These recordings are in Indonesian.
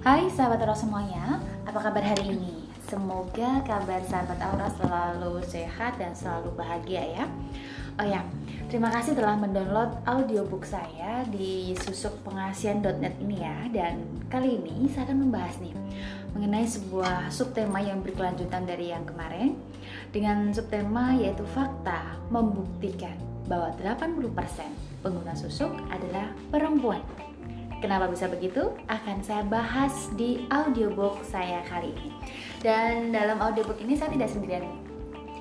Hai sahabat Aura semuanya, apa kabar hari ini? Semoga kabar sahabat Aura selalu sehat dan selalu bahagia ya. Oh ya, terima kasih telah mendownload audiobook saya di susukpengasian.net ini ya. Dan kali ini saya akan membahas nih mengenai sebuah subtema yang berkelanjutan dari yang kemarin dengan subtema yaitu fakta membuktikan bahwa 80% pengguna susuk adalah perempuan. Kenapa bisa begitu? Akan saya bahas di audiobook saya kali ini. Dan dalam audiobook ini saya tidak sendirian.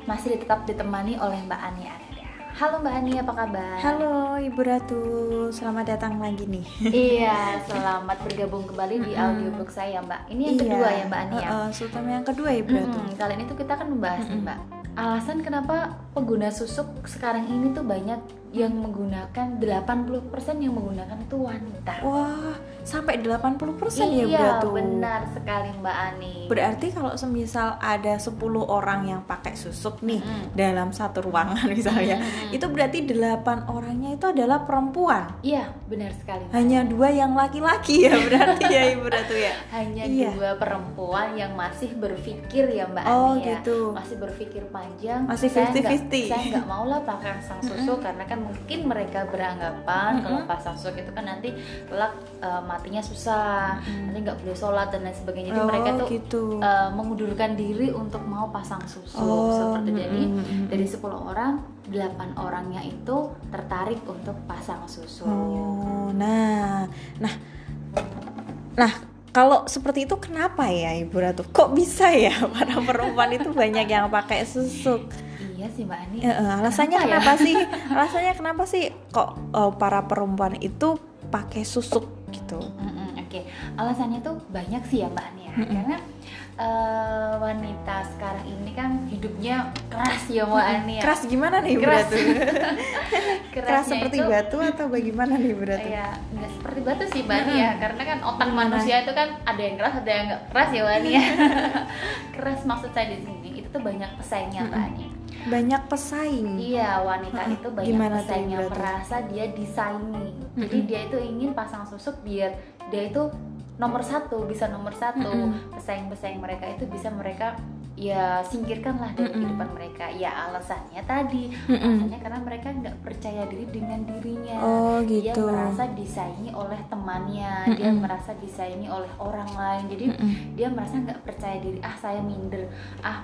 Masih tetap ditemani oleh Mbak Ani Ananda. Halo Mbak Ani, apa kabar? Halo Ibu Ratu, selamat datang lagi nih. iya, selamat bergabung kembali di audiobook saya Mbak. Ini yang Iya, kedua ya Mbak Ani ya. Uh, uh, yang kedua Ibu Ratu. Mm-mm, kali ini tuh kita akan membahas nih Mbak alasan kenapa pengguna susuk sekarang ini tuh banyak yang menggunakan 80% yang menggunakan itu wanita. Wah, sampai 80% ya iya, Ibu Ratu. benar sekali Mbak Ani. Berarti kalau semisal ada 10 orang yang pakai susuk nih Mm-mm. dalam satu ruangan misalnya, Mm-mm. itu berarti 8 orangnya itu adalah perempuan. Iya, benar sekali. Mbak. Hanya dua yang laki-laki ya berarti ya Ibu Ratu ya. hanya Iya. dua perempuan yang masih berpikir ya Mbak Oh, Ani ya. gitu. Masih berpikir panjang. Masih Saya nggak- 50-50. Saya nggak mau lah pakai pasang susu karena kan mungkin mereka beranggapan kalau pasang susu itu kan nanti kelak eh, matinya susah, nanti nggak boleh sholat dan lain sebagainya. Jadi Oh, mereka tuh gitu. eh, mengundurkan diri untuk mau pasang susu Oh, seperti itu. Jadi mm, mm, mm. dari 10 orang, 8 orangnya itu tertarik untuk pasang susu. Oh, nah, nah, nah, kalau seperti itu kenapa ya Ibu Ratu? Kok bisa ya para perempuan itu banyak yang pakai susuk? Iya sih Mbak Ani. Eh, eh, alasannya Kenapa ya? kenapa sih? Alasannya kenapa sih kok eh, para perempuan itu pakai susuk gitu? Mm-mm, Oke, alasannya tuh banyak sih ya Mbak Ani ya. Karena eh, wanita sekarang ini kan hidupnya keras ya Mbak Ani ya. Keras gimana nih Keras. Ratu? Keras seperti itu, batu atau bagaimana nih Ibu Ratu? Ya, nggak seperti batu sih Mbak Ani ya. Karena kan otak manusia itu kan ada yang keras, ada yang nggak keras ya Mbak Ani ya. keras maksud saya di sini itu tuh banyak pesaingnya Mbak Ani. Banyak pesaing. Iya, wanita Heeh, itu banyak gimana pesaingnya Ratu? merasa dia disaingi. Jadi Mm-mm. dia itu ingin pasang susuk biar dia itu nomor satu, bisa nomor satu. Mm-mm. Pesaing-pesaing mereka itu bisa mereka ya singkirkan lah dari Mm-mm. kehidupan mereka. Ya alasannya tadi, Mm-mm. alasannya karena mereka nggak percaya diri dengan dirinya. Oh Dia gitu. merasa disaingi oleh temannya, dia Mm-mm. merasa disaingi oleh orang lain. Jadi Mm-mm. dia merasa nggak percaya diri ah saya minder ah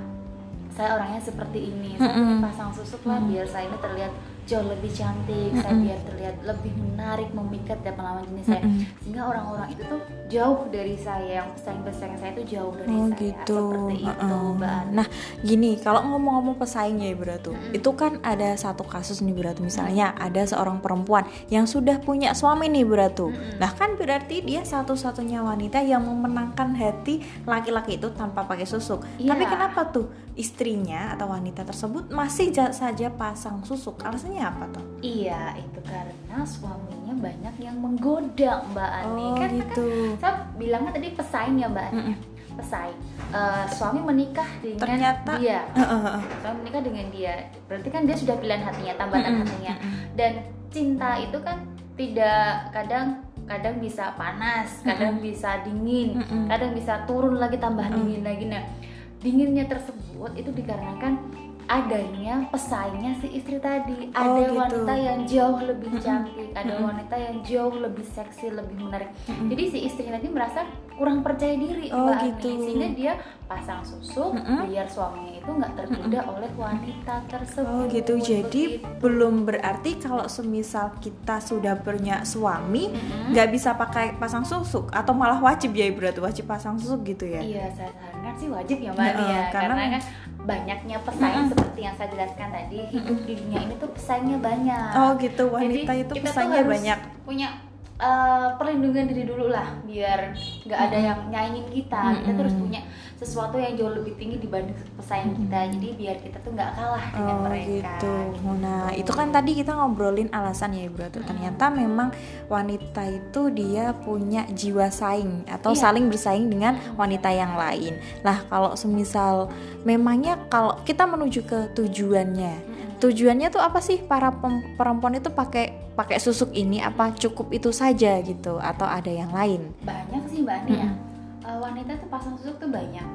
saya orangnya seperti ini saya pasang susuk lah biar saya ini terlihat jauh lebih cantik saya Mm-mm. biar terlihat lebih menarik memikat dan lawan jenis saya Mm-mm. sehingga orang-orang itu tuh jauh dari saya yang pesaing-pesaing saya itu jauh dari Oh saya gitu. seperti itu mbak. Nah, gini, kalau ngomong-ngomong pesaingnya Ibu Ratu, Mm-mm. itu kan ada satu kasus nih Ibu Ratu misalnya ada seorang perempuan yang sudah punya suami nih Ibu Ratu. Mm-mm. Nah, kan berarti dia satu-satunya wanita yang memenangkan hati laki-laki itu tanpa pakai susuk. Iya. Tapi kenapa tuh istrinya atau wanita tersebut masih ja- saja pasang susuk? Alasannya apa tuh? iya itu karena suaminya banyak yang menggoda mbak Ani Oh, kan gitu. saya bilangnya tadi pesaing ya mbak Ani Mm-mm. pesaing Eh, suami menikah dengan Ternyata- dia heeh. suami menikah dengan dia berarti kan dia sudah pilihan hatinya tambatan Mm-mm, hatinya mm-mm. dan cinta itu kan tidak kadang kadang bisa panas kadang bisa dingin Mm-mm. kadang bisa turun lagi tambah Mm-mm. dingin lagi nah dinginnya tersebut itu dikarenakan adanya pesaingnya si istri tadi. Oh, ada gitu. wanita yang jauh lebih cantik ada wanita yang jauh lebih seksi lebih menarik. Jadi si istrinya tadi merasa kurang percaya diri Oh, Mbak Ani. gitu. sehingga dia pasang susuk Mm-mm. biar suaminya itu nggak tergoda oleh wanita tersebut Oh gitu, jadi belum berarti kalau semisal kita sudah punya suami nggak bisa pakai pasang susuk atau malah wajib ya Ratu wajib pasang susuk gitu ya? Iya, saya sarankan sih wajib ya Mbak Ani ya. karena- Karena, kan banyaknya pesaing seperti yang saya jelaskan tadi, hidup di dunia ini tuh pesaingnya banyak. Oh gitu, wanita Jadi, itu pesaingnya banyak. Punya eh, perlindungan diri dulu lah, biar nggak ada yang nyaingin kita. Kita Mm-mm. terus punya sesuatu yang jauh lebih tinggi dibanding pesaing kita. Jadi biar kita tuh nggak kalah dengan Oh mereka. gitu. Nah itu kan tadi kita ngobrolin alasan ya Ibu Ratu. Ternyata memang wanita itu dia punya jiwa saing atau Iya. saling bersaing dengan wanita yang lain. Nah kalau semisal memangnya kalau kita menuju ke tujuannya. Tujuannya tuh apa sih? Para perempuan itu pakai pakai susuk ini apa cukup itu saja gitu? Atau ada yang lain? Banyak sih Mbak Ani ya. uh, wanita tuh pasang susuk tuh banyak.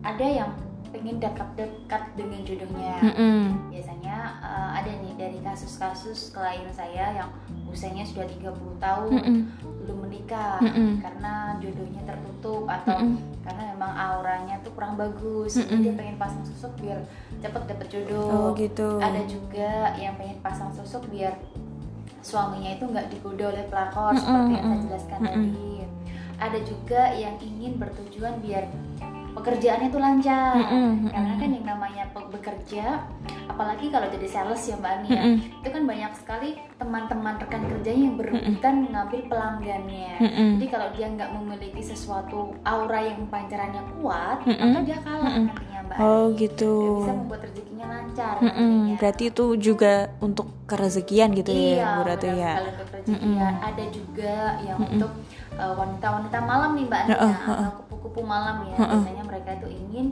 Ada yang pengen dekat-dekat dengan jodohnya Mm -mm. biasanya uh, ada nih dari kasus-kasus klien saya yang usianya sudah 30 tahun Mm -mm. belum menikah Mm-mm. karena jodohnya tertutup atau Mm-mm. karena memang auranya tuh kurang bagus jadi Mm-mm. dia pengen pasang susuk biar cepet dapet jodoh Oh gitu. ada juga yang pengen pasang susuk biar suaminya itu nggak digoda oleh pelakor Mm-mm, seperti yang saya jelaskan mm-mm. tadi ada juga yang ingin bertujuan biar pekerjaannya tuh lancar Mm-mm, karena mm-mm. kan yang namanya bekerja apalagi kalau jadi sales ya mbak Ani ya Mm-mm. itu kan banyak sekali teman-teman rekan kerjanya yang berebutan mengambil pelanggannya Mm-mm. jadi kalau dia nggak memiliki sesuatu aura yang pancarannya kuat Mm-mm. maka dia kalah Mm-mm. nantinya mbak Oh Ani gitu. Bisa membuat rezekinya lancar Mm-mm. nantinya. Berarti itu juga untuk kerezekian gitu iya, ya Bu Ratu ya. untuk rezekian. Ada juga yang untuk uh, wanita-wanita malam nih Mbak Heeh, heeh. atau kupu-kupu malam ya. Heeh. Biasanya mereka itu ingin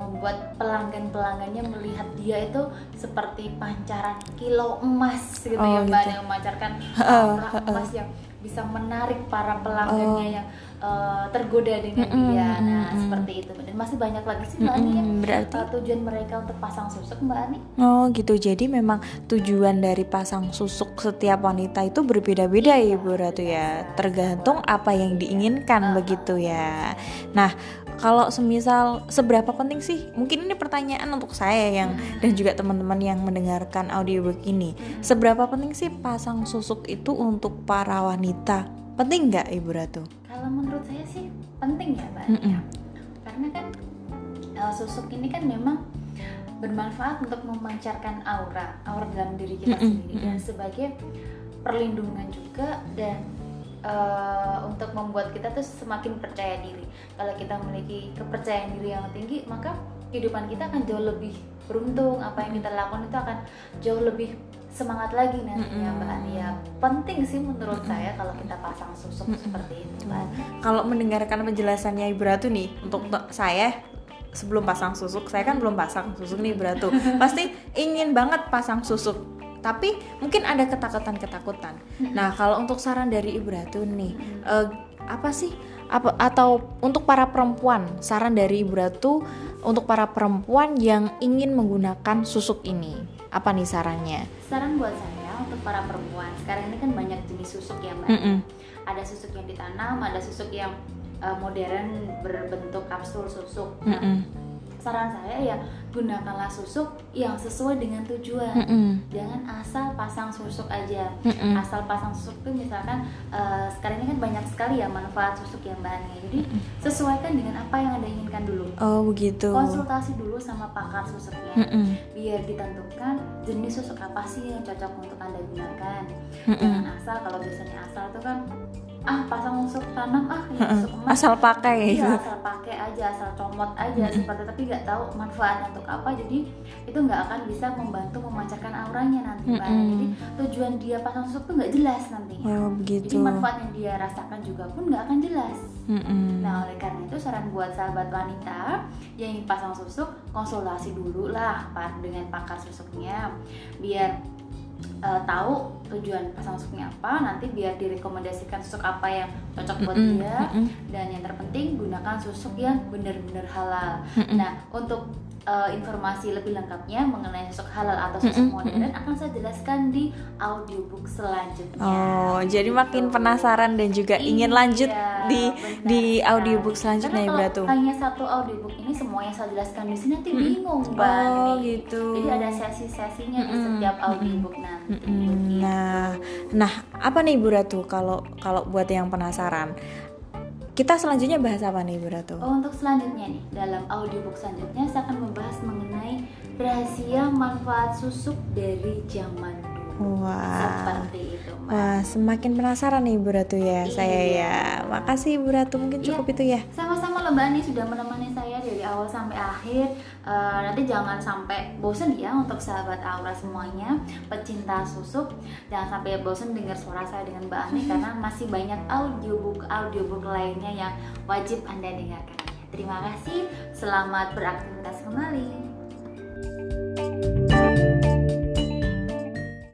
membuat pelanggan-pelanggannya melihat dia itu seperti pancaran kilo emas gitu Oh, ya Mbak gitu. yang memancarkan aura emas yang bisa menarik para pelanggannya Oh. yang uh, tergoda dengan Mm-mm, dia. Nah, mm-mm. seperti itu. Dan masih banyak lagi sih Mbak Ani ya. Berarti uh, tujuan mereka untuk pasang susuk Mbak Ani. Oh gitu, jadi memang tujuan dari pasang susuk setiap wanita itu berbeda-beda ya Ibu Ratu ya Tergantung apa yang diinginkan begitu ya Nah kalau semisal seberapa penting sih? Mungkin ini pertanyaan untuk saya yang dan juga teman-teman yang mendengarkan audiobook ini. Seberapa penting sih pasang susuk itu untuk para wanita? Penting nggak Ibu Ratu? Kalau menurut saya sih penting ya mbak. Mm-mm. Karena kan uh, susuk ini kan memang bermanfaat untuk memancarkan aura, aura dalam diri kita Mm-mm, sendiri. Dan sebagai perlindungan juga dan uh, untuk membuat kita tuh semakin percaya diri. Kalau kita memiliki kepercayaan diri yang tinggi, maka kehidupan kita akan jauh lebih beruntung. Apa yang kita lakukan itu akan jauh lebih semangat lagi nantinya Mm-mm. Mbak Ania. Penting sih menurut saya kalau kita pasang susuk seperti itu Mbak. Kalau mendengarkan penjelasannya Ibu Ratu nih, untuk saya sebelum pasang susuk, saya kan belum pasang susuk nih Ibu Ratu. Pasti ingin banget pasang susuk. Tapi mungkin ada ketakutan-ketakutan. Nah, kalau untuk saran dari Ibu Ratu nih, eh, apa sih apa atau untuk para perempuan, saran dari Ibu Ratu untuk para perempuan yang ingin menggunakan susuk ini. Apa nih sarannya? Saran buat saya untuk para perempuan, sekarang ini kan banyak jenis susuk ya mbak. Mm-mm. Ada susuk yang ditanam, ada susuk yang uh, modern berbentuk kapsul susuk. Nah, Mm-mm. Saran saya ya gunakanlah susuk yang sesuai dengan tujuan. Mm-mm. Jangan asal pasang susuk aja. Mm-mm. Asal pasang susuk tuh misalkan uh, sekarang ini kan banyak sekali ya manfaat susuk yang bahannya. Jadi sesuaikan dengan apa yang anda inginkan dulu. Oh begitu. Konsultasi dulu sama pakar susuknya Mm-mm. biar ditentukan jenis susuk apa sih yang cocok untuk anda gunakan Mm-mm. jangan asal kalau biasanya asal itu kan ah pasang susuk tanam ah susuk emas Asal pakai ya. Asal pakai aja asal comot aja seperti tapi nggak tahu manfaatnya untuk apa jadi itu nggak akan bisa membantu memancarkan auranya nanti. Mm-mm. jadi tujuan dia pasang susuk tuh nggak jelas nantinya Oh jadi begitu. manfaat yang dia rasakan juga pun nggak akan jelas Mm-mm. Nah, oleh karena itu saran buat sahabat wanita yang ingin pasang susuk, konsultasi dulu lah Pak dengan pakar susuknya biar eh, tahu tujuan pasang susuknya apa, nanti biar direkomendasikan susuk apa yang cocok buat Mm-mm, dia mm-mm. dan yang terpenting gunakan susuk yang benar-benar halal. Mm-mm. Nah, untuk eh, informasi lebih lengkapnya mengenai susuk halal atau susuk Mm-mm, modern akan saya jelaskan di audiobook selanjutnya. Oh, jadi makin Gitu. penasaran dan juga ingin lanjut Iya, di benar di audiobook selanjutnya Karena ya Bratu. hanya satu audiobook ini semua yang saya jelaskan di sini nanti bingung Oh, bang gitu. jadi ada sesi-sesinya di Mm-mm, setiap audiobook nanti Mm-mm. begitu. Nah, nah apa nih Bu Ratu kalau kalau buat yang penasaran? Kita selanjutnya bahas apa nih Bu Ratu? Oh, untuk selanjutnya nih dalam audiobook selanjutnya saya akan membahas mengenai rahasia manfaat susuk dari zaman dulu Wah. seperti itu Wah, semakin penasaran nih Bu Ratu ya, saya Iya. ya. Makasih Bu Ratu, mungkin Iya. cukup itu ya. sama-sama loh mbak Ani sudah menemani saya awal sampai akhir Eh, nanti jangan sampai bosen ya untuk sahabat Aura semuanya pecinta susuk. Jangan sampai bosen dengar suara saya dengan mbak Ani karena masih banyak audiobook audiobook lainnya yang wajib anda dengarkan. Terima kasih selamat beraktivitas kembali